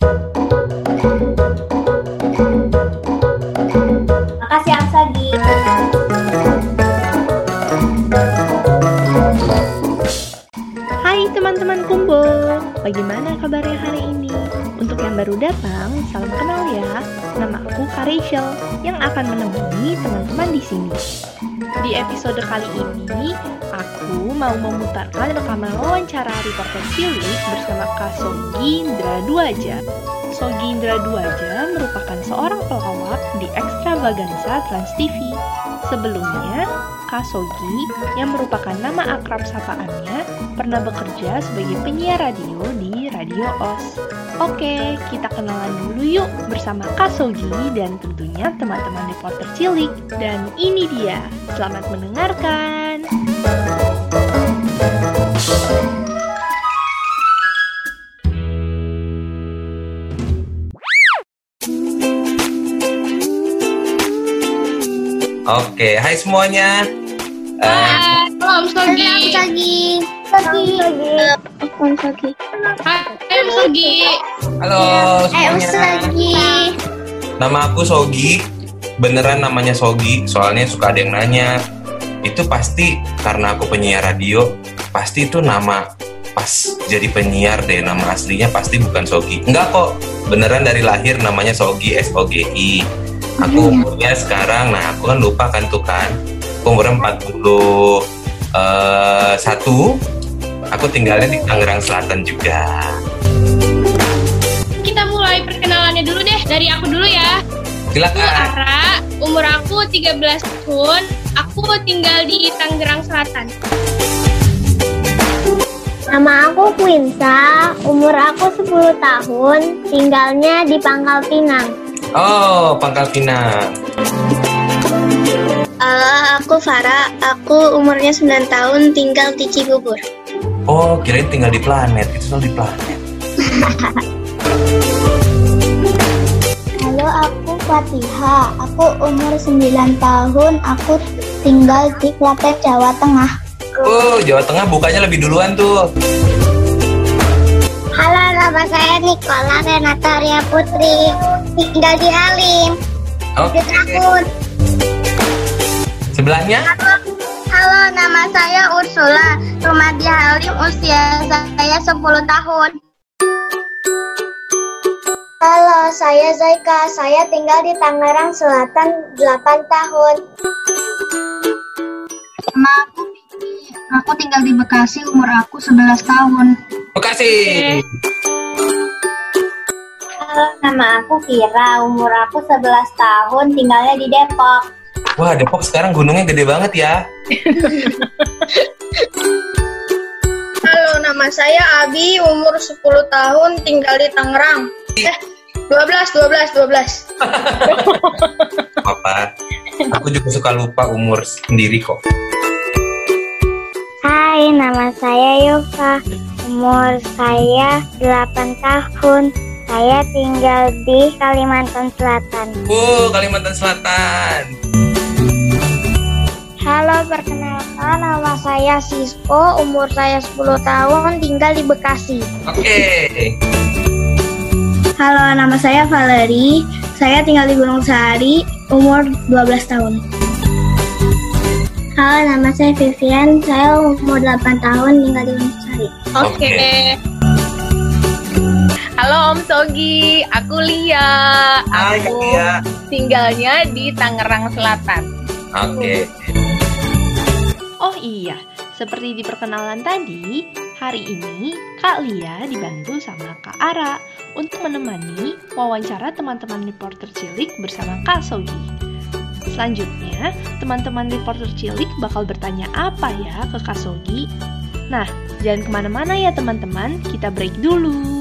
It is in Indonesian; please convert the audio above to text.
Makasih Amsagi. Hai teman-teman kumpul, bagaimana kabarnya hari ini? Untuk yang baru datang, salam kenal ya. Nama aku Kak Rachel yang akan menemani teman-teman di sini. Di episode kali ini, aku mau memutarkan rekaman wawancara reporter cilik bersama Kak Sogi Indra Duaja. Sogi Indra Duaja merupakan seorang pelawak di Extravaganza Trans TV. Sebelumnya, Kak Sogi, yang merupakan nama akrab sapaannya, pernah bekerja sebagai penyiar radio di Radio OS. Oke, kita kenalan dulu yuk bersama Kak Sogi dan tentunya teman-teman reporter cilik. Dan ini dia, selamat mendengarkan. Oke, hai semuanya. Eh, Hai, Om Sogi. Amsagi. Sogi. Amsagi. Hai, Om Sogi. halo Eh, semuanya. Amsagi. Nama aku Sogi. Beneran namanya Sogi, soalnya suka ada yang nanya. Itu pasti karena aku penyiar radio, pasti itu nama pas jadi penyiar deh, nama aslinya pasti bukan Sogi. Enggak kok, beneran dari lahir namanya Sogi, S-O-G-I. Aku umurnya sekarang, nah aku kan lupa kan tuh kan, aku umurnya 41, eh, aku tinggalnya di Tangerang Selatan juga. Kita mulai perkenalannya dulu deh. Dari aku dulu ya. Aku Silakan. Ara, umur aku 13 tahun. Aku tinggal di Tangerang Selatan. Nama aku Quinsa, umur aku 10 tahun, tinggalnya di Pangkal Pinang. Oh, Pangkal Pinang. Halo, aku Farah, aku umurnya 9 tahun, tinggal di Cibubur. Oh, kirain tinggal di planet. Itu selalu di planet. Halo, aku Fatiha, aku umur 9 tahun, aku tinggal di Klaten, Jawa Tengah. Oh, Jawa Tengah bukanya lebih duluan tuh. Halo, nama saya Nikola Renata Ria Putri, tinggal di Halim, Oke. Tahun. Sebelahnya? Halo, nama saya Ursula, rumah di Halim, usia saya 10 tahun. Halo, saya Zaika, saya tinggal di Tangerang Selatan 8 tahun. Nama aku. Aku tinggal di Bekasi, umur aku 11 tahun. Bekasi. Halo, nama aku Vira, umur aku 11 tahun, tinggalnya di Depok. Wah, Depok sekarang gunungnya gede banget ya. Halo, nama saya Abi, umur 10 tahun, tinggal di Tangerang. Eh, 12, 12, 12. Apa? Aku juga suka lupa umur sendiri kok. Hai, nama saya Yova. Umur saya 8 tahun. Saya tinggal di Kalimantan Selatan. Uh, Kalimantan Selatan. Halo, perkenalkan nama saya Sisko. Umur saya 10 tahun, tinggal di Bekasi. Oke. Halo, nama saya Valeri. Saya tinggal di Gunung Sahari, umur 12 tahun. Halo, nama saya Vivian. Saya umur 8 tahun, tinggal di Gunung Sari. Oke. Halo Om Sogi, aku Lia. Hai, Aku Lia. tinggalnya di Tangerang Selatan. Oke. Oh iya, seperti di perkenalan tadi, hari ini Kak Lia dibantu sama Kak Ara untuk menemani wawancara teman-teman reporter cilik bersama Kak Sogi. Selanjutnya, teman-teman reporter cilik bakal bertanya apa ya ke Kak Sogi? Nah, jangan ke mana-mana ya teman-teman, kita break dulu.